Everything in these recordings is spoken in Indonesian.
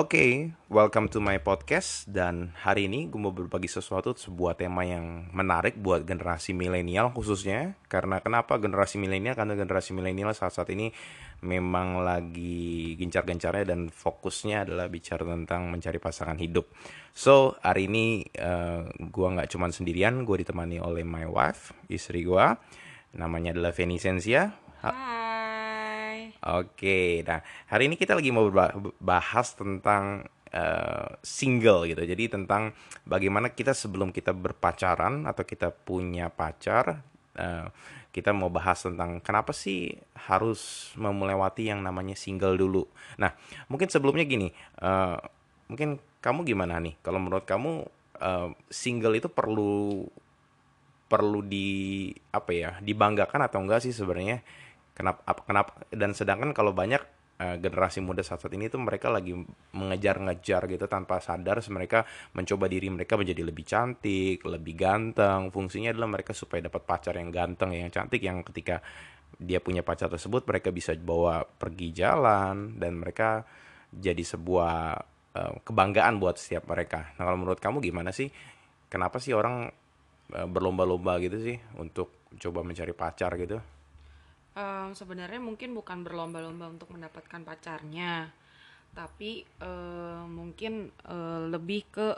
Oke, welcome to my podcast dan hari ini gue mau berbagi sesuatu sebuah tema yang menarik buat generasi milenial khususnya karena kenapa generasi milenial karena generasi milenial saat saat ini memang lagi gencar-gencarnya dan fokusnya adalah bicara tentang mencari pasangan hidup. So hari ini uh, gue nggak cuma sendirian, gue ditemani oleh my wife, istri gue, namanya adalah Venicencia. Hai. Oke, nah hari ini kita lagi mau bahas tentang uh, single gitu. Jadi tentang bagaimana kita sebelum kita berpacaran atau kita punya pacar, uh, kita mau bahas tentang kenapa sih harus melewati yang namanya single dulu. Nah, mungkin sebelumnya gini, uh, mungkin kamu gimana nih? Kalau menurut kamu uh, single itu perlu perlu di apa ya dibanggakan atau enggak sih sebenarnya? Kenapa kenapa dan sedangkan kalau banyak uh, generasi muda saat saat ini tuh mereka lagi mengejar-ngejar gitu tanpa sadar mereka mencoba diri mereka menjadi lebih cantik, lebih ganteng. Fungsinya adalah mereka supaya dapat pacar yang ganteng, yang cantik yang ketika dia punya pacar tersebut mereka bisa bawa pergi jalan dan mereka jadi sebuah uh, kebanggaan buat setiap mereka. Nah, kalau menurut kamu gimana sih? Kenapa sih orang uh, berlomba-lomba gitu sih untuk coba mencari pacar gitu? Um, sebenarnya mungkin bukan berlomba-lomba untuk mendapatkan pacarnya tapi uh, mungkin uh, lebih ke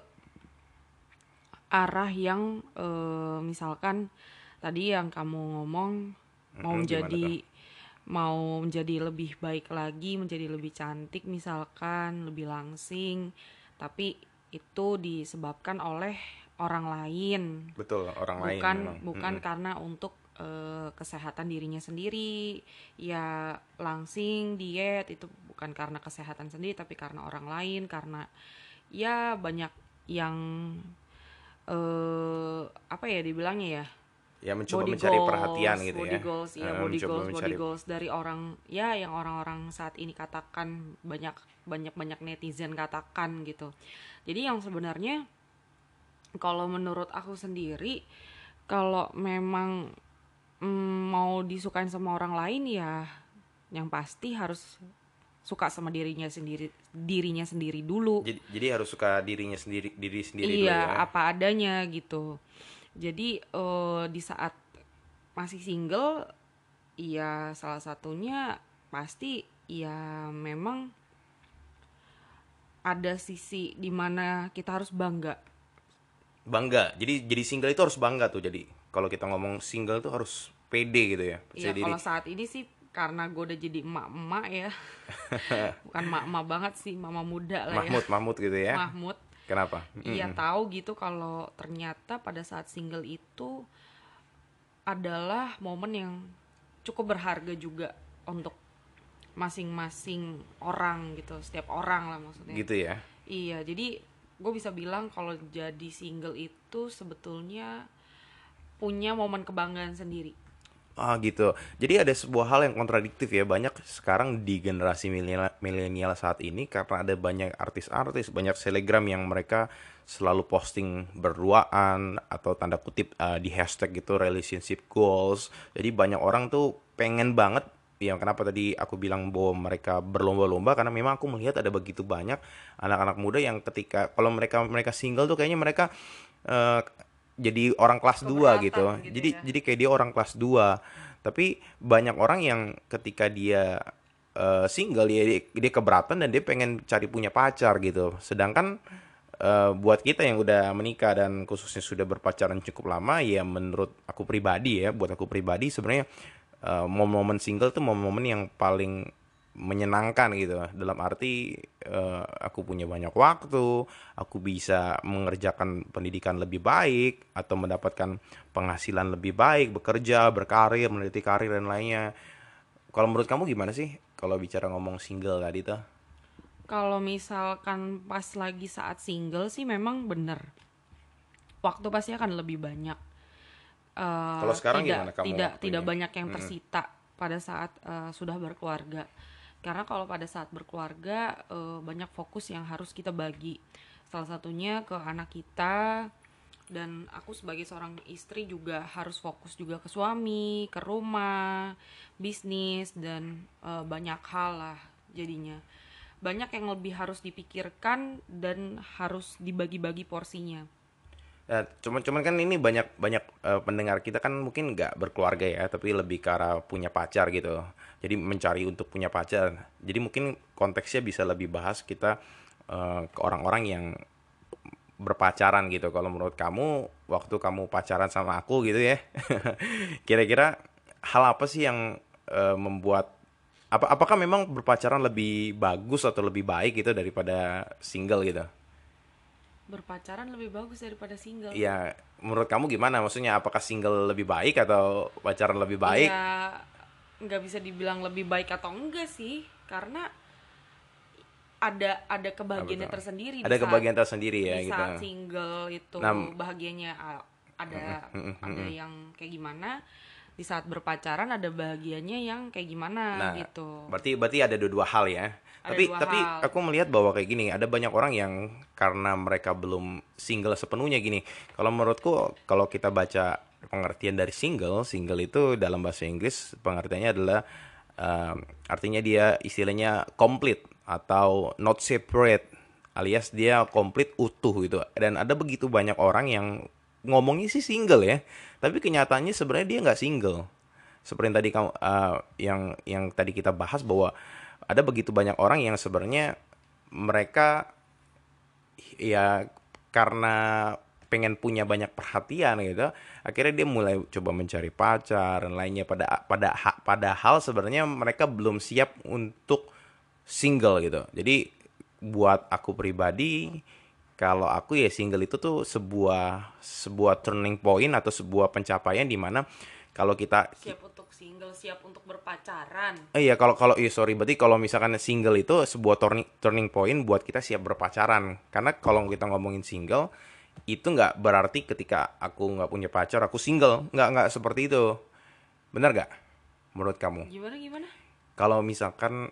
arah yang uh, misalkan tadi yang kamu ngomong mau menjadi mau menjadi lebih baik lagi menjadi lebih cantik misalkan lebih langsing tapi itu disebabkan oleh orang lain. Betul orang bukan, lain bukan bukan -hmm. karena untuk uh, kesehatan dirinya sendiri. Ya langsing diet itu bukan karena kesehatan sendiri tapi karena orang lain karena ya banyak yang uh, apa ya dibilangnya ya? Ya mencoba body mencari goals, perhatian gitu body ya. goals ya uh, body goals mencari... body goals dari orang ya yang orang-orang saat ini katakan banyak banyak banyak netizen katakan gitu. Jadi yang sebenarnya kalau menurut aku sendiri kalau memang mm, mau disukain sama orang lain ya yang pasti harus suka sama dirinya sendiri dirinya sendiri dulu. Jadi, jadi harus suka dirinya sendiri diri sendiri iya dulu ya. apa adanya gitu. Jadi uh, di saat masih single ya salah satunya pasti ya memang ada sisi di mana kita harus bangga. Bangga. Jadi jadi single itu harus bangga tuh jadi kalau kita ngomong single tuh harus pede gitu ya iya kalau saat ini sih karena gue udah jadi emak-emak ya. Bukan emak-emak banget sih mama muda lah Mahmud, ya. Mahmud gitu ya? Mahmud. Kenapa? Iya mm -hmm. tahu gitu kalau ternyata pada saat single itu adalah momen yang cukup berharga juga untuk masing-masing orang gitu setiap orang lah maksudnya. Gitu ya? Iya jadi gue bisa bilang kalau jadi single itu sebetulnya punya momen kebanggaan sendiri. Ah gitu. Jadi ada sebuah hal yang kontradiktif ya banyak sekarang di generasi milenial saat ini karena ada banyak artis-artis, banyak selegram yang mereka selalu posting berduaan atau tanda kutip uh, di hashtag gitu relationship goals. Jadi banyak orang tuh pengen banget ya kenapa tadi aku bilang bahwa mereka berlomba-lomba karena memang aku melihat ada begitu banyak anak-anak muda yang ketika kalau mereka mereka single tuh kayaknya mereka uh, jadi orang kelas 2 gitu. gitu. Jadi ya. jadi kayak dia orang kelas 2. Tapi banyak orang yang ketika dia uh, single dia dia keberatan dan dia pengen cari punya pacar gitu. Sedangkan uh, buat kita yang udah menikah dan khususnya sudah berpacaran cukup lama ya menurut aku pribadi ya, buat aku pribadi sebenarnya uh, momen-momen single tuh momen-momen yang paling menyenangkan gitu. Dalam arti uh, aku punya banyak waktu aku bisa mengerjakan pendidikan lebih baik atau mendapatkan penghasilan lebih baik bekerja berkarir meneliti karir dan lainnya. Kalau menurut kamu gimana sih? Kalau bicara ngomong single tadi tuh. Kalau misalkan pas lagi saat single sih memang bener. Waktu pasti akan lebih banyak. Uh, kalau sekarang tidak gimana kamu tidak tidak banyak yang tersita hmm. pada saat uh, sudah berkeluarga karena kalau pada saat berkeluarga uh, banyak fokus yang harus kita bagi. Salah satunya ke anak kita dan aku sebagai seorang istri juga harus fokus juga ke suami ke rumah bisnis dan uh, banyak hal lah jadinya. Banyak yang lebih harus dipikirkan dan harus dibagi-bagi porsinya. Ya, cuman cuman kan ini banyak banyak uh, pendengar kita kan mungkin nggak berkeluarga ya, tapi lebih ke arah punya pacar gitu. Jadi mencari untuk punya pacar. Jadi mungkin konteksnya bisa lebih bahas kita uh, ke orang-orang yang berpacaran gitu. Kalau menurut kamu waktu kamu pacaran sama aku gitu ya, kira-kira hal apa sih yang uh, membuat apa apakah memang berpacaran lebih bagus atau lebih baik gitu daripada single gitu? berpacaran lebih bagus daripada single. Iya, menurut kamu gimana? Maksudnya apakah single lebih baik atau pacaran lebih baik? Ya, nggak bisa dibilang lebih baik atau enggak sih, karena ada ada kebahagiaannya tersendiri. Ada kebahagiaan tersendiri ya di gitu. saat single itu nah, bahagianya ada mm, mm, ada yang kayak gimana di saat berpacaran ada bahagianya yang kayak gimana nah, gitu. Berarti berarti ada dua-dua hal ya. Ada tapi tapi hal. aku melihat bahwa kayak gini, ada banyak orang yang karena mereka belum single sepenuhnya gini. Kalau menurutku kalau kita baca pengertian dari single, single itu dalam bahasa Inggris pengertiannya adalah um, artinya dia istilahnya complete atau not separate alias dia komplit utuh gitu. Dan ada begitu banyak orang yang ngomongnya sih single ya, tapi kenyataannya sebenarnya dia nggak single. Seperti yang tadi kamu uh, yang yang tadi kita bahas bahwa ada begitu banyak orang yang sebenarnya mereka ya karena pengen punya banyak perhatian gitu akhirnya dia mulai coba mencari pacar dan lainnya. Pada pada padahal sebenarnya mereka belum siap untuk single gitu. Jadi buat aku pribadi kalau aku ya single itu tuh sebuah sebuah turning point atau sebuah pencapaian di mana kalau kita siap untuk single siap untuk berpacaran. Eh, iya kalau kalau iya sorry berarti kalau misalkan single itu sebuah turning turning point buat kita siap berpacaran. Karena kalau kita ngomongin single itu nggak berarti ketika aku nggak punya pacar aku single. Nggak nggak seperti itu. Benar nggak? Menurut kamu? Gimana gimana? Kalau misalkan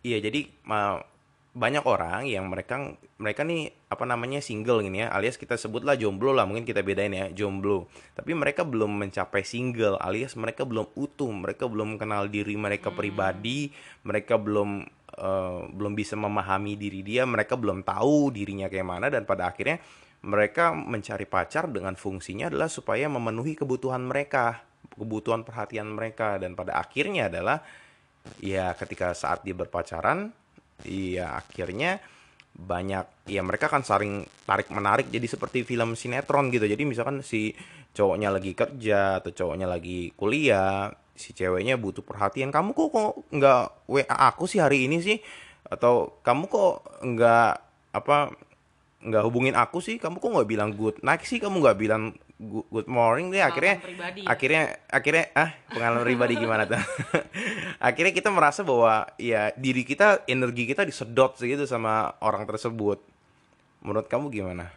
iya jadi banyak orang yang mereka mereka nih apa namanya single gini ya alias kita sebutlah jomblo lah mungkin kita bedain ya jomblo tapi mereka belum mencapai single alias mereka belum utuh mereka belum kenal diri mereka hmm. pribadi mereka belum uh, belum bisa memahami diri dia mereka belum tahu dirinya kayak mana dan pada akhirnya mereka mencari pacar dengan fungsinya adalah supaya memenuhi kebutuhan mereka kebutuhan perhatian mereka dan pada akhirnya adalah ya ketika saat dia berpacaran iya akhirnya banyak ya mereka kan saling tarik menarik jadi seperti film sinetron gitu. Jadi misalkan si cowoknya lagi kerja atau cowoknya lagi kuliah si ceweknya butuh perhatian. Kamu kok kok nggak wa aku sih hari ini sih? Atau kamu kok nggak apa nggak hubungin aku sih? Kamu kok nggak bilang good night sih? Kamu nggak bilang good morning deh akhirnya pribadi, ya? akhirnya akhirnya ah pengalaman pribadi gimana tuh? Akhirnya kita merasa bahwa ya diri kita energi kita disedot segitu sama orang tersebut. Menurut kamu gimana?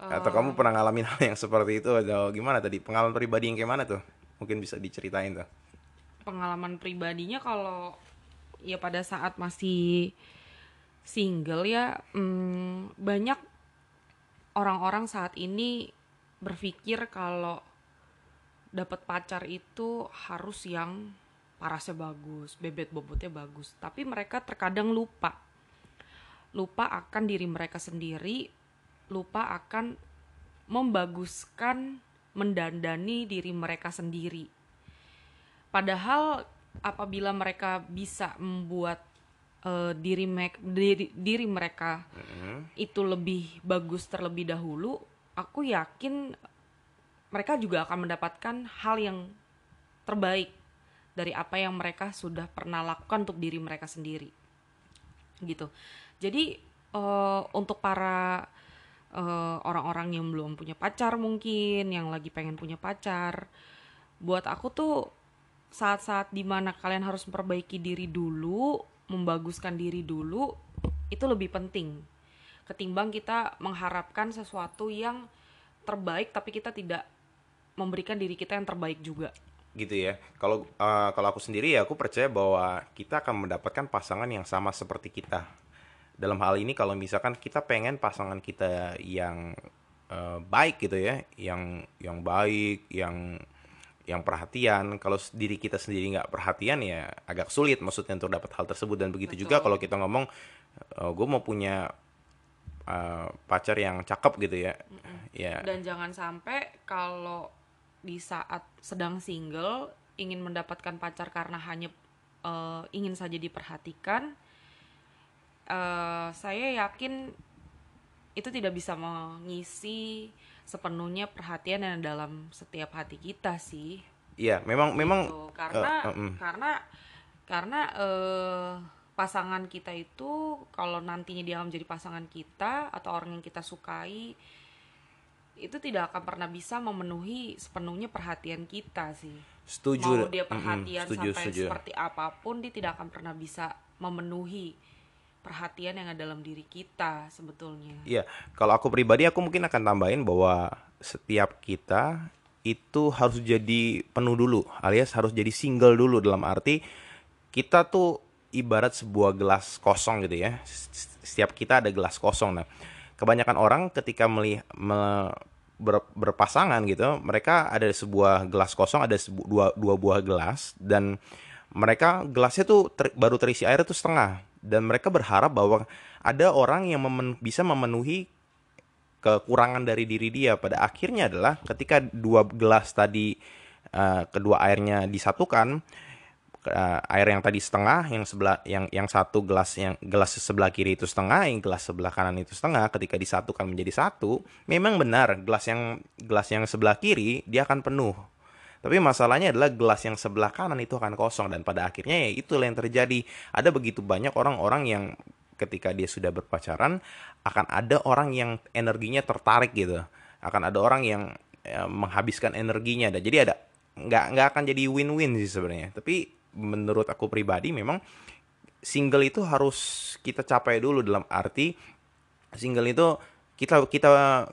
Uh, atau kamu pernah ngalamin hal yang seperti itu atau gimana tadi? Pengalaman pribadi yang kayak mana tuh? Mungkin bisa diceritain tuh. Pengalaman pribadinya kalau ya pada saat masih single ya hmm, banyak orang-orang saat ini berpikir kalau dapat pacar itu harus yang parasnya bagus, bebet bobotnya bagus. Tapi mereka terkadang lupa. Lupa akan diri mereka sendiri, lupa akan membaguskan, mendandani diri mereka sendiri. Padahal apabila mereka bisa membuat uh, diri, diri diri mereka mm -hmm. itu lebih bagus terlebih dahulu, aku yakin mereka juga akan mendapatkan hal yang terbaik dari apa yang mereka sudah pernah lakukan untuk diri mereka sendiri. Gitu. Jadi uh, untuk para orang eh, orang-orang yang belum punya pacar mungkin yang lagi pengen punya pacar buat aku tuh saat-saat di mana kalian harus memperbaiki diri dulu membaguskan diri dulu itu lebih penting ketimbang kita mengharapkan sesuatu yang terbaik tapi kita tidak memberikan diri kita yang terbaik juga. Gitu ya. Kalau uh, kalau aku sendiri ya aku percaya bahwa kita akan mendapatkan pasangan yang sama seperti kita. Dalam hal ini kalau misalkan kita pengen pasangan kita yang uh, baik gitu ya yang yang baik yang yang perhatian. Kalau diri kita sendiri nggak perhatian ya agak sulit maksudnya untuk dapat hal tersebut. Dan begitu Betul. juga kalau kita ngomong uh, gue mau punya uh, pacar yang cakep gitu ya mm -mm. ya dan jangan sampai kalau di saat sedang single ingin mendapatkan pacar karena hanya uh, ingin saja diperhatikan uh, saya yakin itu tidak bisa mengisi sepenuhnya perhatian yang dalam setiap hati kita sih. Iya, memang gitu. memang karena uh, uh, uh. karena karena uh, pasangan kita itu kalau nantinya dia menjadi pasangan kita atau orang yang kita sukai itu tidak akan pernah bisa memenuhi sepenuhnya perhatian kita sih. Setuju. Mau dia perhatian mm -hmm. setuju, sampai setuju. seperti apa pun dia tidak akan pernah bisa memenuhi perhatian yang ada dalam diri kita sebetulnya. Iya, kalau aku pribadi aku mungkin akan tambahin bahwa setiap kita itu harus jadi penuh dulu, alias harus jadi single dulu dalam arti kita tuh ibarat sebuah gelas kosong gitu ya. Setiap kita ada gelas kosong. Nah, kebanyakan orang ketika melihat me, ber, berpasangan gitu, mereka ada sebuah gelas kosong, ada sebu, dua dua buah gelas dan mereka gelasnya tuh ter, baru terisi air itu setengah dan mereka berharap bahwa ada orang yang memen bisa memenuhi kekurangan dari diri dia pada akhirnya adalah ketika dua gelas tadi uh, kedua airnya disatukan uh, air yang tadi setengah yang sebelah yang yang satu gelas yang gelas sebelah kiri itu setengah yang gelas sebelah kanan itu setengah ketika disatukan menjadi satu memang benar gelas yang gelas yang sebelah kiri dia akan penuh tapi masalahnya adalah gelas yang sebelah kanan itu akan kosong dan pada akhirnya ya itulah yang terjadi. Ada begitu banyak orang-orang yang ketika dia sudah berpacaran akan ada orang yang energinya tertarik gitu. Akan ada orang yang ya, menghabiskan energinya dan jadi ada nggak nggak akan jadi win-win sih sebenarnya. Tapi menurut aku pribadi memang single itu harus kita capai dulu dalam arti single itu kita kita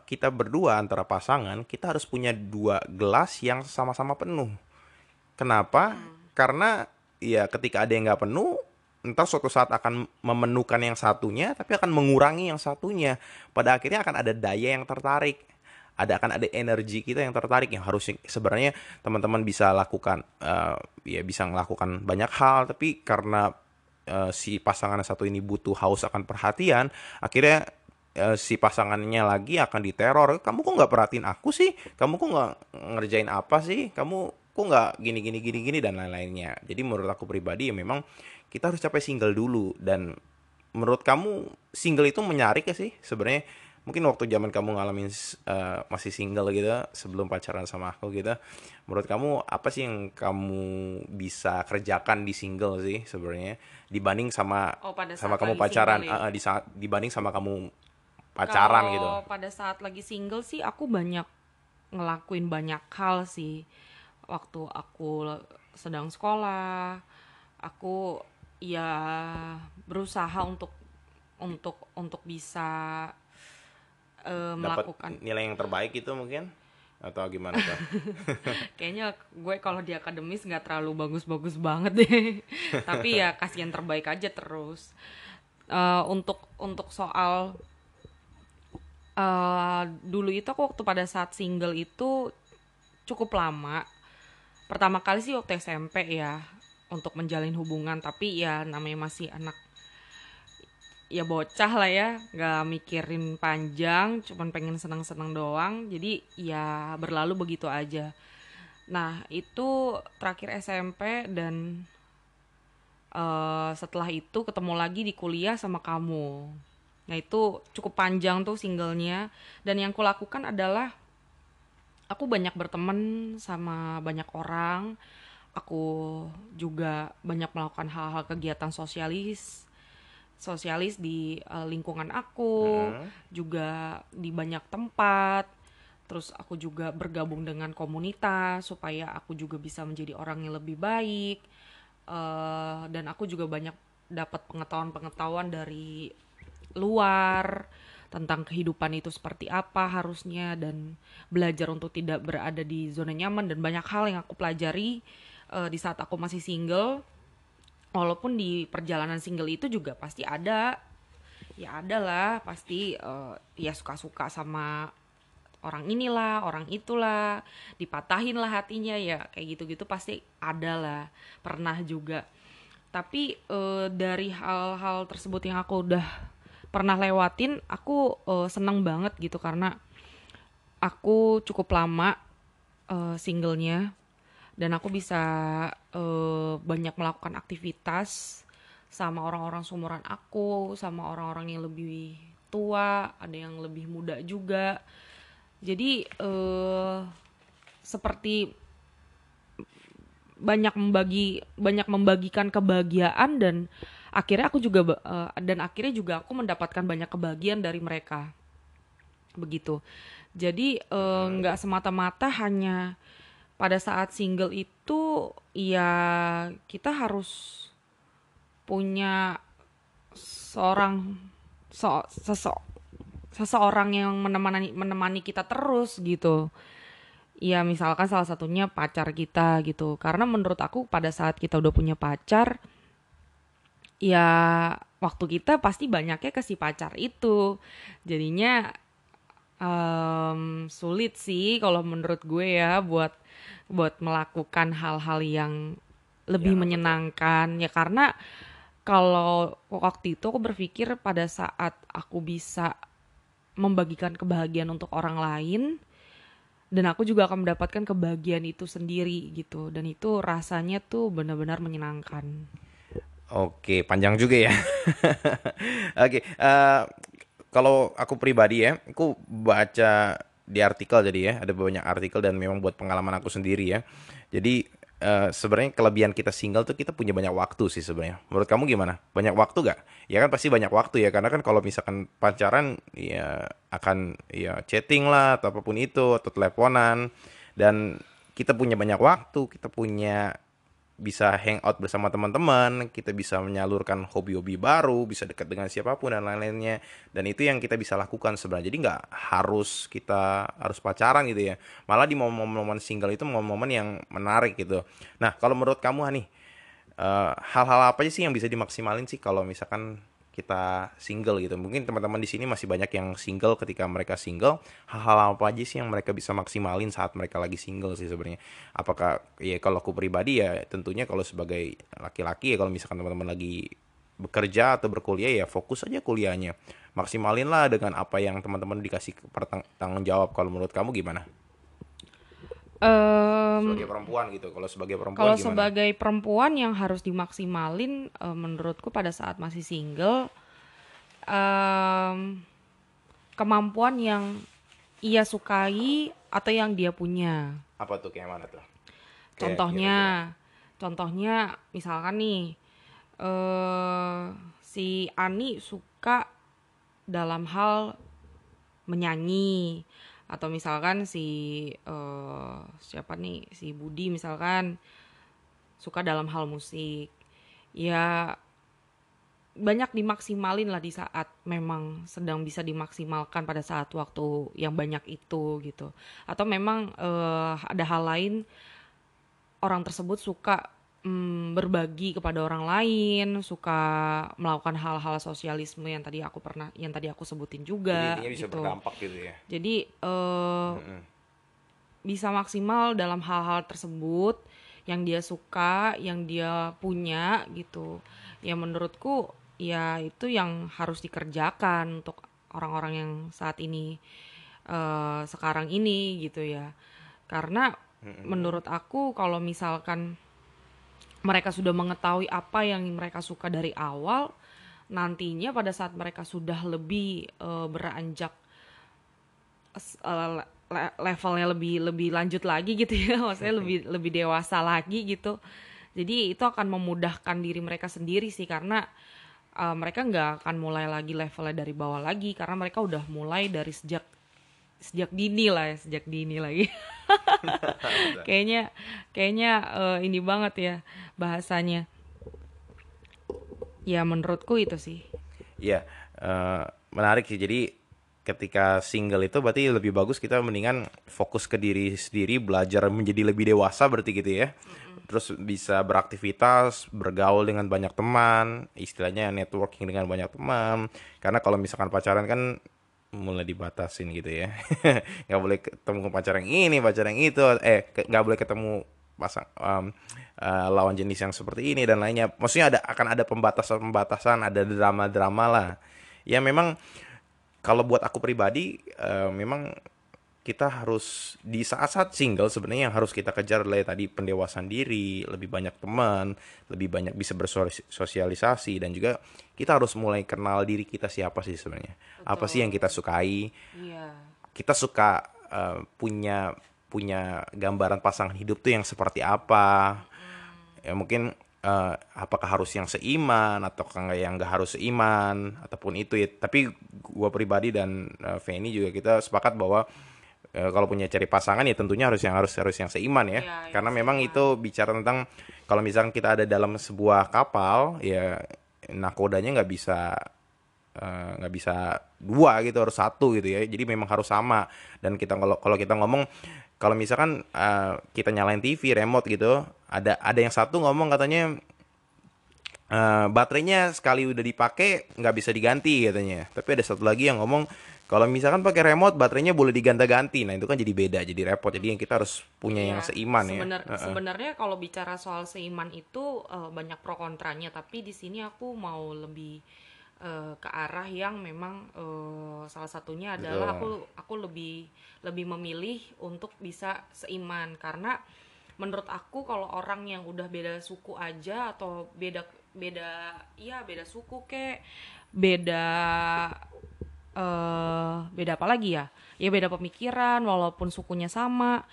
kita berdua antara pasangan kita harus punya dua gelas yang sama-sama penuh. Kenapa? Karena ya ketika ada yang nggak penuh, entar suatu saat akan memenuhkan yang satunya, tapi akan mengurangi yang satunya. Pada akhirnya akan ada daya yang tertarik, ada akan ada energi kita yang tertarik yang harus sebenarnya teman-teman bisa lakukan, uh, ya bisa melakukan banyak hal, tapi karena uh, si pasangan satu ini butuh haus akan perhatian, akhirnya uh, si pasangannya lagi akan diteror. Kamu kok nggak perhatiin aku sih? Kamu kok nggak ngerjain apa sih? Kamu kok nggak gini gini gini gini dan lain-lainnya. Jadi menurut aku pribadi ya memang kita harus capai single dulu. Dan menurut kamu single itu menarik ya sih sebenarnya mungkin waktu zaman kamu ngalamin uh, masih single gitu sebelum pacaran sama aku gitu menurut kamu apa sih yang kamu bisa kerjakan di single sih sebenarnya dibanding sama oh, sama kamu pacaran? ya? uh, di saat dibanding sama kamu pacaran Kalo gitu pada saat lagi single sih aku banyak ngelakuin banyak hal sih. Waktu aku sedang sekolah aku ya berusaha untuk untuk untuk bisa uh, melakukan nilai yang terbaik itu mungkin atau gimana? Kayaknya gue kalau di akademis nggak terlalu bagus-bagus banget deh. Tapi ya kasih yang terbaik aja terus. Uh, untuk untuk soal uh, dulu itu aku waktu pada saat single itu cukup lama pertama kali sih waktu SMP ya untuk menjalin hubungan tapi ya namanya masih anak ya bocah lah ya nggak mikirin panjang cuman pengen seneng-seneng doang. Jadi ya berlalu begitu aja. Nah itu terakhir SMP dan uh, setelah itu ketemu lagi di kuliah sama kamu. Nah itu cukup panjang tuh singlenya. Dan yang kulakukan adalah aku banyak berteman sama banyak orang. Aku juga banyak melakukan hal-hal kegiatan sosialis sosialis di uh, lingkungan aku, hmm. juga di banyak tempat. Terus aku juga bergabung dengan komunitas supaya aku juga bisa menjadi orang yang lebih baik. Uh, dan aku juga banyak dapat pengetahuan-pengetahuan dari luar tentang kehidupan itu seperti apa harusnya dan belajar untuk tidak berada di zona nyaman dan banyak hal yang aku pelajari uh, di saat aku masih single walaupun di perjalanan single itu juga pasti ada. Ya ada lah pasti uh, ya suka-suka sama orang inilah orang itulah dipatahin lah hatinya ya kayak gitu-gitu pasti ada lah pernah juga. Tapi uh, dari hal-hal tersebut yang aku udah pernah lewatin aku uh, seneng banget gitu karena aku cukup lama uh, singlenya dan aku bisa uh, banyak melakukan aktivitas sama orang-orang seumuran aku sama orang-orang yang lebih tua ada yang lebih muda juga. Jadi uh, seperti banyak membagi banyak membagikan kebahagiaan dan akhirnya aku juga uh, dan akhirnya juga aku mendapatkan banyak kebahagiaan dari mereka. Begitu. Jadi nggak uh, semata-mata hanya pada saat single itu ya kita harus punya seorang so, seseorang yang menemani menemani kita terus gitu. Ya misalkan salah satunya pacar kita gitu. Karena menurut aku pada saat kita udah punya pacar ya waktu kita pasti banyaknya ke si pacar itu. Jadinya um, sulit sih kalau menurut gue ya buat buat melakukan hal-hal yang lebih ya, menyenangkan betul. ya karena kalau waktu itu aku berpikir pada saat aku bisa membagikan kebahagiaan untuk orang lain dan aku juga akan mendapatkan kebahagiaan itu sendiri gitu dan itu rasanya tuh benar-benar menyenangkan. Oke, panjang juga ya. Oke, uh, kalau aku pribadi ya, aku baca di artikel jadi ya, ada banyak artikel dan memang buat pengalaman aku sendiri ya. Jadi uh, sebenarnya kelebihan kita single tuh kita punya banyak waktu sih sebenarnya. Menurut kamu gimana? Banyak waktu gak? Ya kan pasti banyak waktu ya karena kan kalau misalkan pacaran ya akan ya chatting lah atau apa pun itu atau teleponan dan kita punya banyak waktu, kita punya bisa hangout bersama teman-teman, kita bisa menyalurkan hobi-hobi baru, bisa dekat dengan siapa pun dan lain-lainnya. Dan itu yang kita bisa lakukan sebenarnya. Jadi nggak harus kita harus pacaran gitu ya. Malah di momen-momen single itu momen-momen yang menarik gitu. Nah kalau menurut kamu Hani, eh, hal-hal apa sih yang bisa dimaksimalin sih kalau misalkan kita single gitu. Mungkin teman-teman di sini masih banyak yang single ketika mereka single. Hal-hal apa aja sih yang mereka bisa maksimalin saat mereka lagi single sih sebenarnya? Apakah ya kalau aku pribadi ya tentunya kalau sebagai laki-laki ya kalau misalkan teman-teman lagi bekerja atau berkuliah ya fokus aja kuliahnya. Maksimalin lah dengan apa yang teman-teman dikasih tanggung jawab. Kalau menurut kamu gimana? Um, sebagai perempuan gitu. Kalau sebagai perempuan Kalau sebagai perempuan yang harus dimaksimalin uh, menurutku pada saat masih single um, kemampuan yang ia sukai atau yang dia punya. Apa tuh kayak mana tuh? Contohnya kira -kira. contohnya misalkan nih uh, si Ani suka dalam hal menyanyi atau misalkan si uh, siapa nih si Budi misalkan suka dalam hal musik. Ya banyak dimaksimalin lah di saat memang sedang bisa dimaksimalkan pada saat waktu yang banyak itu gitu. Atau memang uh, ada hal lain orang tersebut suka mm, berbagi kepada orang lain, suka melakukan hal-hal sosialisme yang tadi aku pernah, yang tadi aku sebutin juga. Jadi bisa gitu. berdampak gitu ya. Jadi uh, mm -hmm. bisa maksimal dalam hal-hal tersebut yang dia suka, yang dia punya gitu. Ya menurutku ya itu yang harus dikerjakan untuk orang-orang yang saat ini uh, sekarang ini gitu ya. Karena mm -hmm. menurut aku kalau misalkan mereka sudah mengetahui apa yang mereka suka dari awal, nantinya pada saat mereka sudah lebih uh, beranjak uh, levelnya lebih lebih lanjut lagi gitu ya, maksudnya lebih lebih dewasa lagi gitu. Jadi itu akan memudahkan diri mereka sendiri sih karena uh, mereka nggak akan mulai lagi levelnya dari bawah lagi karena mereka udah mulai dari sejak sejak dini lah ya sejak dini lagi. Kayaknya kayaknya uh, ini banget ya bahasanya. Ya menurutku itu sih. Ya uh, menarik sih. Jadi ketika single itu berarti lebih bagus kita mendingan fokus ke diri sendiri belajar menjadi lebih dewasa berarti gitu ya. Mm-hmm. terus bisa beraktivitas bergaul dengan banyak teman istilahnya networking dengan banyak teman. Karena kalau misalkan pacaran kan mulai dibatasin gitu ya. Nggak boleh ketemu pacar yang ini pacar yang itu eh nggak boleh ketemu pasang um, uh, lawan jenis yang seperti ini dan lainnya. Maksudnya ada akan ada pembatasan pembatasan ada drama drama lah. Ya memang kalau buat aku pribadi uh, memang kita harus di saat-saat single sebenarnya yang harus kita kejar adalah tadi pendewasaan diri, lebih banyak teman, lebih banyak bisa bersosialisasi dan juga kita harus mulai kenal diri kita siapa sih sebenarnya. Apa sih yang kita sukai? Iya. Kita suka uh, punya punya gambaran pasangan hidup tuh yang seperti apa? Hmm. Ya mungkin uh, apakah harus yang seiman atau yang nggak harus seiman ataupun itu ya. Tapi gua pribadi dan uh, Feni juga kita sepakat bahwa e, kalau punya cari pasangan ya tentunya harus yang harus harus yang seiman ya, ya karena ya, memang itu bicara tentang kalau misalnya kita ada dalam sebuah kapal ya nakodanya nggak bisa eh, nggak uh, bisa dua gitu harus satu gitu ya. Jadi memang harus sama. Dan kita kalau kalau kita ngomong kalau misalkan uh, kita nyalain TV remote gitu ada ada yang satu ngomong katanya uh, baterainya sekali udah dipakai nggak bisa diganti katanya. Tapi ada satu lagi yang ngomong kalau misalkan pakai remote baterainya boleh diganti-ganti, nah itu kan jadi beda, jadi repot. Jadi yang kita harus punya ya, yang seiman sebener, ya. Sebenarnya kalau bicara soal seiman itu uh, banyak pro kontranya, tapi di sini aku mau lebih uh, ke arah yang memang uh, salah satunya adalah Betul. aku aku lebih lebih memilih untuk bisa seiman karena menurut aku kalau orang yang udah beda suku aja atau beda beda iya beda suku kek beda uh, beda apa lagi ya? Ya beda pemikiran walaupun sukunya sama.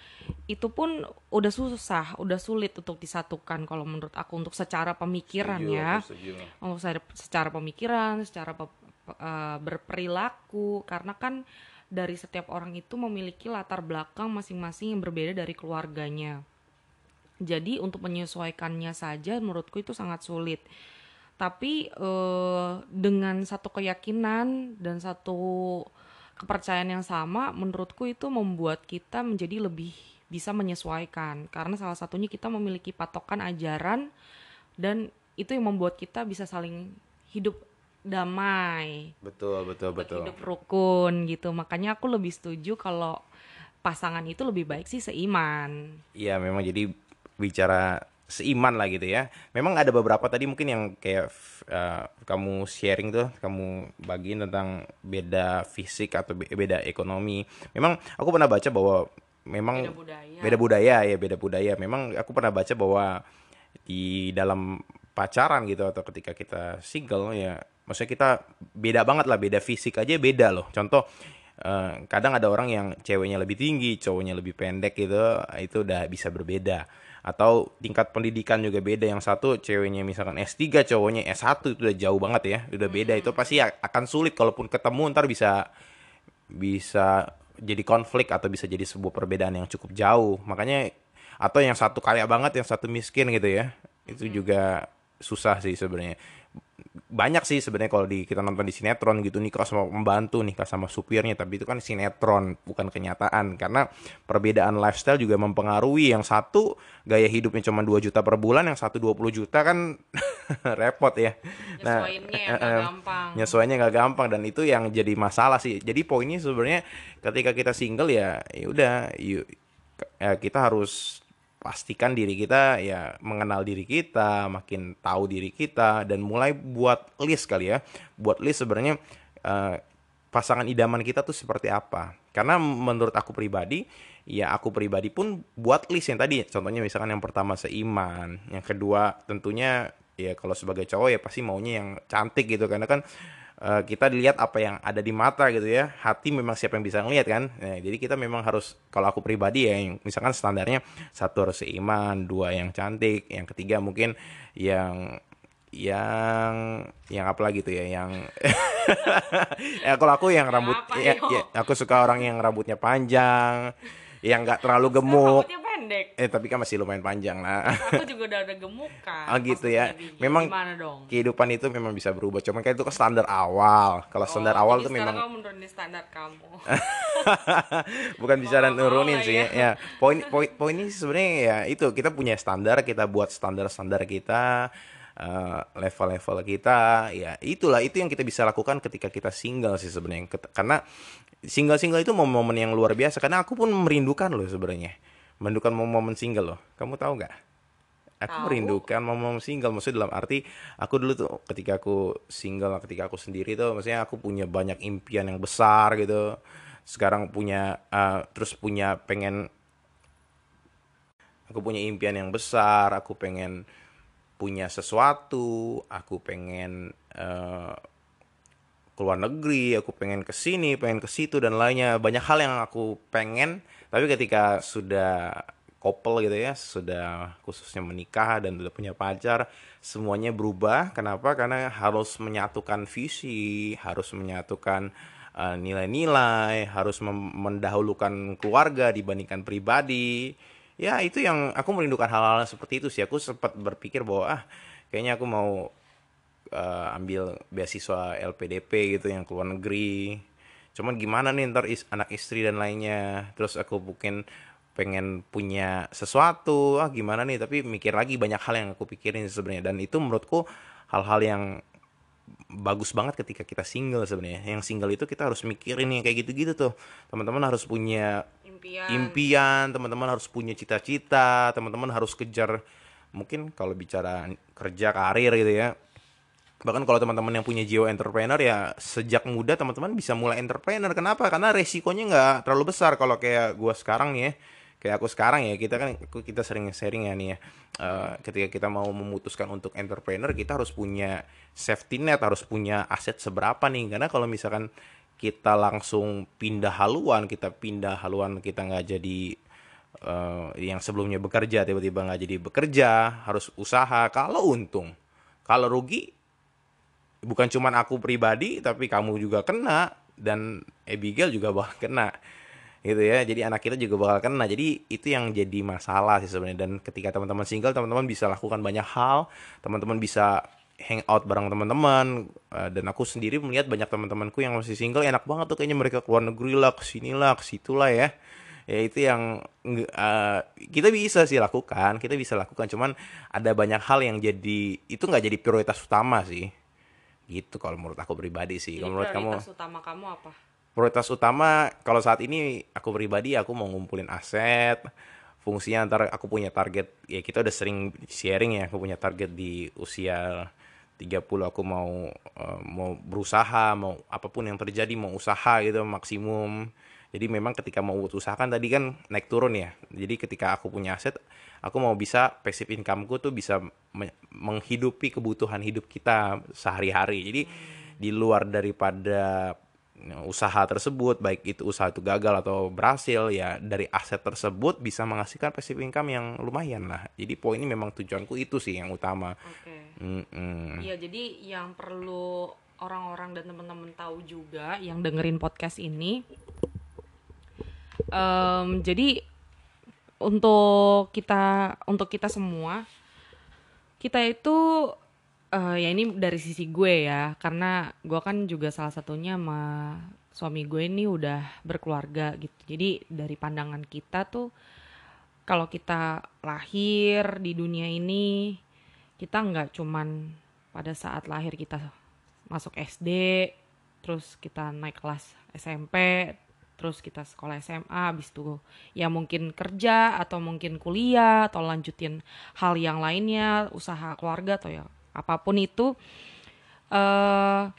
Itu pun udah susah udah sulit untuk disatukan kalau menurut aku untuk secara pemikiran setuju, ya. untuk secara pemikiran secara pe, uh, berperilaku. Karena kan dari setiap orang itu memiliki latar belakang masing-masing yang berbeda dari keluarganya. Jadi untuk menyesuaikannya saja menurutku itu sangat sulit tapi uh, dengan satu keyakinan dan satu kepercayaan yang sama menurutku itu membuat kita menjadi lebih bisa menyesuaikan. Karena salah satunya kita memiliki patokan ajaran dan itu yang membuat kita bisa saling hidup damai. Betul betul betul. hidup rukun gitu. Makanya aku lebih setuju kalau pasangan itu lebih baik sih seiman. Iya memang. Jadi bicara seiman lah gitu ya. Memang ada beberapa tadi mungkin yang kayak uh, kamu sharing tuh, kamu bagiin tentang beda fisik atau beda ekonomi. Memang aku pernah baca bahwa memang beda budaya. beda budaya ya, beda budaya. Memang aku pernah baca bahwa di dalam pacaran gitu atau ketika kita single ya, maksudnya kita beda banget lah, beda fisik aja beda loh. Contoh Uh, kadang ada orang yang ceweknya lebih tinggi, cowoknya lebih pendek gitu, itu udah bisa berbeda atau tingkat pendidikan juga beda. Yang satu ceweknya misalkan S3 cowoknya S1 itu udah jauh banget ya. Udah beda. Itu pasti akan sulit. Kalaupun ketemu ntar bisa bisa jadi konflik atau bisa jadi sebuah perbedaan yang cukup jauh. Makanya atau yang satu kaya banget yang satu miskin gitu ya. Itu juga susah sih sebenarnya banyak sih sebenarnya kalau di kita nonton di sinetron gitu nikah sama pembantu nikah sama supirnya tapi itu kan sinetron bukan kenyataan. Karena perbedaan lifestyle juga mempengaruhi. Yang satu gaya hidupnya cuma 2 juta per bulan yang satu 20 juta kan repot ya. Nah nyesuainya gak gampang. nggak gampang dan itu yang jadi masalah sih. Jadi poinnya sebenarnya ketika kita single ya ya udah ya kita harus pastikan diri kita ya mengenal diri kita, makin tahu diri kita dan mulai buat list kali ya. Buat list sebenarnya uh, pasangan idaman kita tuh seperti apa. Karena menurut aku pribadi, ya aku pribadi pun buat list yang tadi contohnya misalkan yang pertama seiman, yang kedua tentunya ya kalau sebagai cowok ya pasti maunya yang cantik gitu karena kan uh, kita dilihat apa yang ada di mata gitu ya. Hati memang siapa yang bisa ngelihat kan? Nah, jadi kita memang harus kalau aku pribadi ya yang misalkan standarnya satu harus seiman dua yang cantik yang ketiga mungkin yang yang yang apa lagi tuh ya yang ya kalau aku yang rambut ya, ya aku suka orang yang rambutnya panjang yang nggak terlalu gemuk pendek. Eh tapi kan masih lumayan panjang lah. Aku juga udah ada gemuk kan. Oh gitu ya. Memang dong? kehidupan itu memang bisa berubah. Cuman kan itu kan standar awal. Kalau oh, standar awal itu memang. kamu menurunin standar kamu. Bukan bisa dan nurunin sih ya. ya. Poin poin poin ini sebenarnya ya itu kita punya standar kita buat standar standar kita uh, level-level kita ya itulah itu yang kita bisa lakukan ketika kita single sih sebenarnya karena single-single itu momen-momen yang luar biasa karena aku pun merindukan loh sebenarnya merindukan momen-momen single loh. Kamu tahu nggak? Aku Tau. merindukan momen-momen single. Maksudnya dalam arti aku dulu tuh ketika aku single ketika aku sendiri tuh maksudnya aku punya banyak impian yang besar gitu. Sekarang punya uh, terus punya pengen aku punya impian yang besar. Aku pengen punya sesuatu. Aku pengen uh, keluar negeri. Aku pengen ke sini pengen ke situ dan lainnya. Banyak hal yang aku pengen tapi ketika sudah couple gitu ya sudah khususnya menikah dan sudah punya pacar semuanya berubah kenapa karena harus menyatukan visi harus menyatukan Eh, nilai-nilai, harus mendahulukan keluarga dibandingkan pribadi. Ya itu yang aku merindukan hal-hal seperti itu sih. Aku sempat berpikir bahwa ah kayaknya aku mau uh, ambil beasiswa LPDP gitu yang keluar negeri. Cuman gimana nih ntar is, anak istri dan lainnya. Terus aku mungkin pengen punya sesuatu ah gimana nih tapi mikir lagi banyak hal yang aku pikirin sebenarnya dan itu menurutku hal-hal yang bagus banget ketika kita single sebenarnya. Yang single itu kita harus mikirin yang kayak gitu-gitu tuh. Teman-teman harus punya impian, impian teman-teman harus punya cita-cita, teman-teman harus kejar mungkin kalau bicara kerja karir gitu ya. Bahkan kalau teman-teman yang punya jiwa entrepreneur ya sejak muda teman-teman bisa mulai entrepreneur. Kenapa? Karena resikonya nggak terlalu besar kalau kayak gua sekarang nih ya kayak aku sekarang ya kita kan kita sering sharing ya nih ya uh, ketika kita mau memutuskan untuk entrepreneur kita harus punya safety net harus punya aset seberapa nih karena kalau misalkan kita langsung pindah haluan kita pindah haluan kita nggak jadi uh, yang sebelumnya bekerja tiba-tiba nggak jadi bekerja harus usaha kalau untung kalau rugi bukan cuma aku pribadi tapi kamu juga kena dan Abigail juga bakal kena gitu ya. Jadi anak kita juga bakal kena. Jadi itu yang jadi masalah sih sebenarnya. Dan ketika teman-teman single teman-teman bisa lakukan banyak hal. Teman-teman bisa hang out bareng teman-teman. Uh, dan aku sendiri melihat banyak teman-temanku yang masih single enak banget tuh kayaknya mereka keluar negeri lah ke sini lah ke situlah ya. Ya itu yang uh, kita bisa sih lakukan kita bisa lakukan. Cuman ada banyak hal yang jadi itu nggak jadi prioritas utama sih gitu kalau menurut aku pribadi sih. Kalau menurut kamu? utama kamu apa? Prioritas utama kalau saat ini aku pribadi aku mau ngumpulin aset. Fungsinya antar aku punya target ya kita udah sering sharing ya aku punya target di usia 30 aku mau uh, mau berusaha mau apa pun yang terjadi mau usaha gitu maksimum jadi memang ketika mau usahakan tadi kan naik turun ya jadi ketika aku punya aset aku mau bisa passive incomeku tuh bisa menghidupi kebutuhan hidup kita sehari-hari jadi di luar daripada usaha tersebut baik itu usaha itu gagal atau berhasil ya dari aset tersebut bisa menghasilkan passive income yang lumayan lah jadi poin ini memang tujuanku itu sih yang utama okay. mm -mm. ya jadi yang perlu orang-orang dan teman-teman tahu juga yang dengerin podcast ini um, jadi untuk kita untuk kita semua kita itu uh, ya ini dari sisi gue ya karena gue kan juga salah satunya sama suami gue ini udah berkeluarga gitu. Jadi dari pandangan kita tuh kalau kita lahir di dunia ini kita nggak cuman pada saat lahir kita masuk SD terus kita naik kelas SMP terus kita sekolah SMA habis itu ya mungkin kerja atau mungkin kuliah atau lanjutin hal yang lainnya usaha keluarga atau ya apa pun itu uh,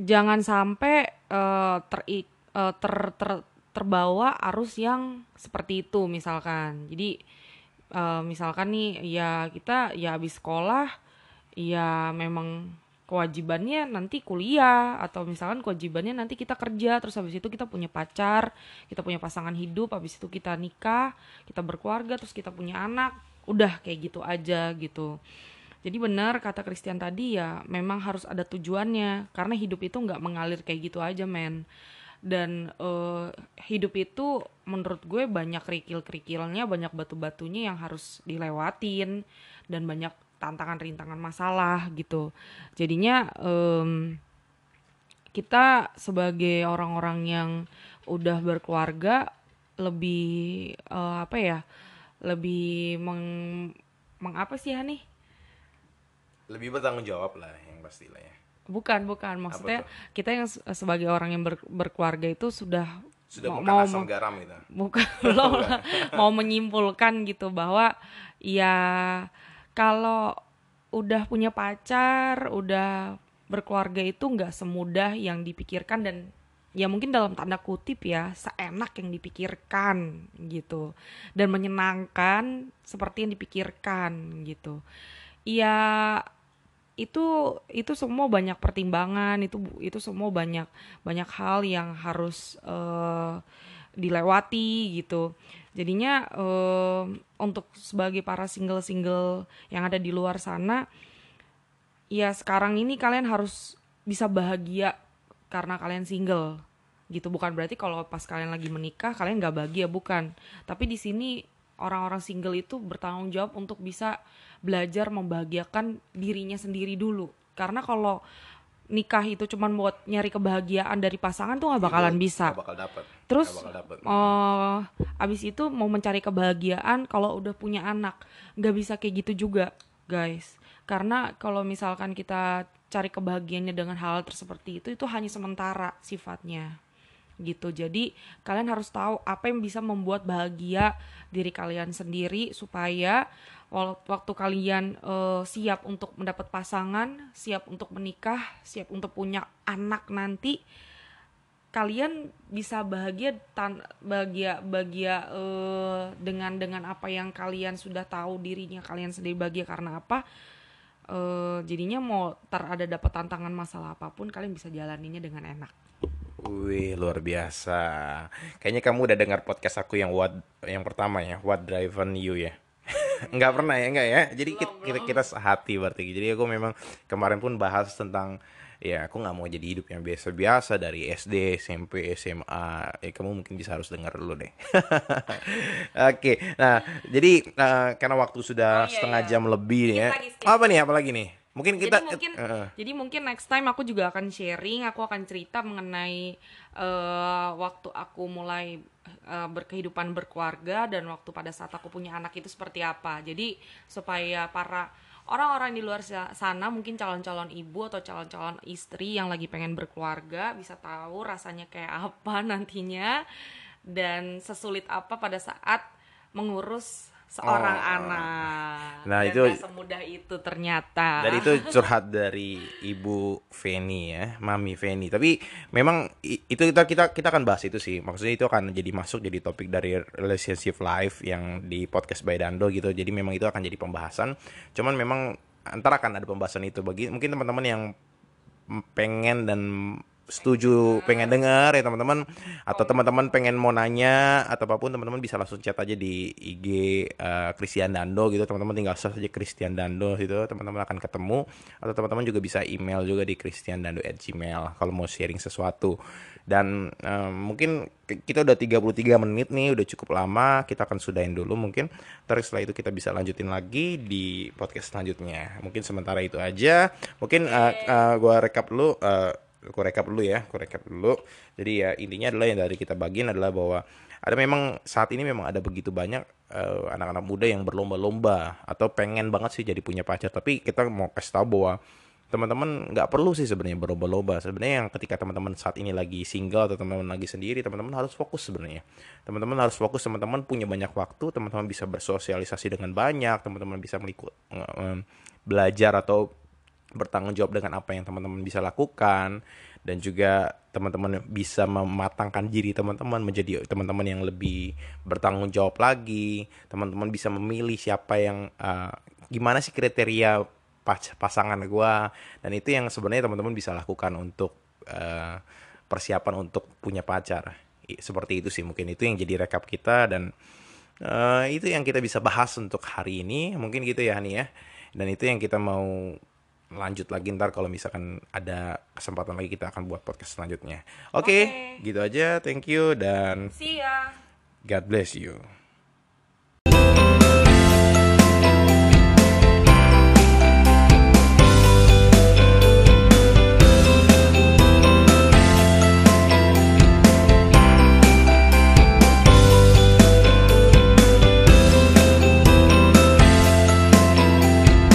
jangan sampai uh, ter, uh, ter, ter terbawa arus yang seperti itu misalkan. Jadi uh, misalkan nih ya kita ya habis sekolah ya memang kewajibannya nanti kuliah atau misalkan kewajibannya nanti kita kerja terus habis itu kita punya pacar kita punya pasangan hidup habis itu kita nikah kita berkeluarga terus kita punya anak udah kayak gitu aja gitu. Jadi benar kata Christian tadi ya memang harus ada tujuannya karena hidup itu nggak mengalir kayak gitu aja men. Dan uh, hidup itu menurut gue banyak kerikil-kerikilnya banyak batu-batunya yang harus dilewatin dan banyak tantangan rintangan masalah gitu. Jadinya um, kita sebagai orang-orang yang udah berkeluarga lebih uh, apa ya lebih meng, mengapa sih ya nih lebih bertanggung jawab lah yang pasti lah ya. Bukan bukan. Maksudnya kita yang se- sebagai orang yang ber- berkeluarga itu sudah sudah mau- bukan mau asam garam gitu. Bukan belum. Mau menyimpulkan gitu bahwa ya kalau udah punya pacar udah berkeluarga itu nggak semudah yang dipikirkan dan ya mungkin dalam tanda kutip ya seenak yang dipikirkan gitu dan menyenangkan seperti yang dipikirkan gitu. Ya itu itu semua banyak pertimbangan itu itu semua banyak banyak hal yang harus eh, dilewati gitu. Jadinya eh, untuk sebagai para single single yang ada di luar sana ya sekarang ini kalian harus bisa bahagia karena kalian single gitu. Bukan berarti kalau pas kalian lagi menikah kalian nggak bahagia bukan. Tapi di sini orang-orang single itu bertanggung jawab untuk bisa belajar membahagiakan dirinya sendiri dulu. Karena kalau nikah itu cuman buat nyari kebahagiaan dari pasangan tuh nggak bakalan bisa. Nggak bakal dapet Terus eh abis itu mau mencari kebahagiaan kalau udah punya anak. Nggak bisa kayak gitu juga guys. Karena kalau misalkan kita cari kebahagiaannya dengan hal seperti itu itu hanya sementara sifatnya. Gitu. Jadi kalian harus tahu apa yang bisa membuat bahagia diri kalian sendiri supaya waktu kalian eh, siap untuk mendapat pasangan siap untuk menikah siap untuk punya anak nanti kalian bisa bahagia tan bahagia bahagia eh, dengan dengan apa yang kalian sudah tahu dirinya kalian sendiri bahagia karena apa eh, jadinya mau tar ada dapat tantangan masalah apa pun kalian bisa jalaninnya dengan enak Wih luar biasa. Kayaknya kamu udah dengar podcast aku yang what yang pertama ya, What Driven You ya. Enggak pernah ya, enggak ya. Jadi kita, kita kita sehati berarti. Jadi aku memang kemarin pun bahas tentang ya aku nggak mau jadi hidup yang biasa-biasa dari SD, SMP, SMA. Ya kamu mungkin bisa harus dengar dulu deh. Oke. Nah, jadi eh, karena waktu sudah Oh, iya, setengah iya. jam lebih ya. lagi, skip. Apa nih? Apa lagi nih? Mungkin kita jadi mungkin eh, jadi mungkin next time aku juga akan sharing aku akan cerita mengenai eh, waktu aku mulai eh, berkehidupan berkeluarga dan waktu pada saat aku punya anak itu seperti apa jadi supaya para orang-orang di luar sa- sana mungkin calon-calon ibu atau calon-calon istri yang lagi pengen berkeluarga bisa tahu rasanya kayak apa nantinya dan sesulit apa pada saat mengurus seorang Oh. anak Nah, Dan itu- semudah itu ternyata Dan itu curhat dari Ibu Feni ya, Mami Feni. Tapi memang itu kita kita kita akan bahas itu sih. Maksudnya itu akan jadi masuk jadi topik dari relationship life yang di podcast by Dando gitu. Jadi memang itu akan jadi pembahasan. Cuman memang antara akan ada pembahasan itu bagi mungkin teman-teman yang pengen dan setuju pengen dengar ya teman-teman. Atau teman-teman pengen mau nanya atau apa pun teman-teman bisa langsung chat aja di IG eh, Christian Dando gitu. Teman-teman tinggal search aja Christian Dando gitu. Teman-teman akan ketemu. Atau teman-teman juga bisa email juga di christiandando@gmail kalau mau sharing sesuatu. Dan eh, mungkin ki- kita udah 33 menit nih udah cukup lama. Kita akan sudahin dulu mungkin. Terus setelah itu kita bisa lanjutin lagi di podcast selanjutnya. Mungkin sementara itu aja. Mungkin eh, eh, gua rekap dulu eh, aku rekap dulu ya, aku rekap dulu. Jadi ya intinya adalah yang dari kita bagiin adalah bahwa ada memang saat ini memang ada begitu banyak eh, anak-anak muda yang berlomba-lomba atau pengen banget sih jadi punya pacar, tapi kita mau kasih tahu bahwa teman-teman nggak perlu sih sebenarnya berlomba-lomba. Sebenarnya yang ketika teman-teman saat ini lagi single atau teman-teman lagi sendiri, teman-teman harus fokus sebenarnya. Teman-teman harus fokus, teman-teman punya banyak waktu, teman-teman bisa bersosialisasi dengan banyak, teman-teman bisa eh, belajar atau bertanggung jawab dengan apa yang teman-teman bisa lakukan dan juga teman-teman bisa mematangkan diri teman-teman menjadi teman-teman yang lebih bertanggung jawab lagi. Teman-teman bisa memilih siapa yang uh, gimana sih kriteria pas- pasangan gua. Dan itu yang sebenarnya teman-teman bisa lakukan untuk uh, persiapan untuk punya pacar. Seperti itu sih mungkin. Itu yang jadi rekap kita dan uh, itu yang kita bisa bahas untuk hari ini. Mungkin gitu ya Hani ya. Dan itu yang kita mau lanjut lagi ntar kalau misalkan ada kesempatan lagi kita akan buat podcast selanjutnya. Oke, Oke. gitu aja. Thank you dan See ya. God bless you.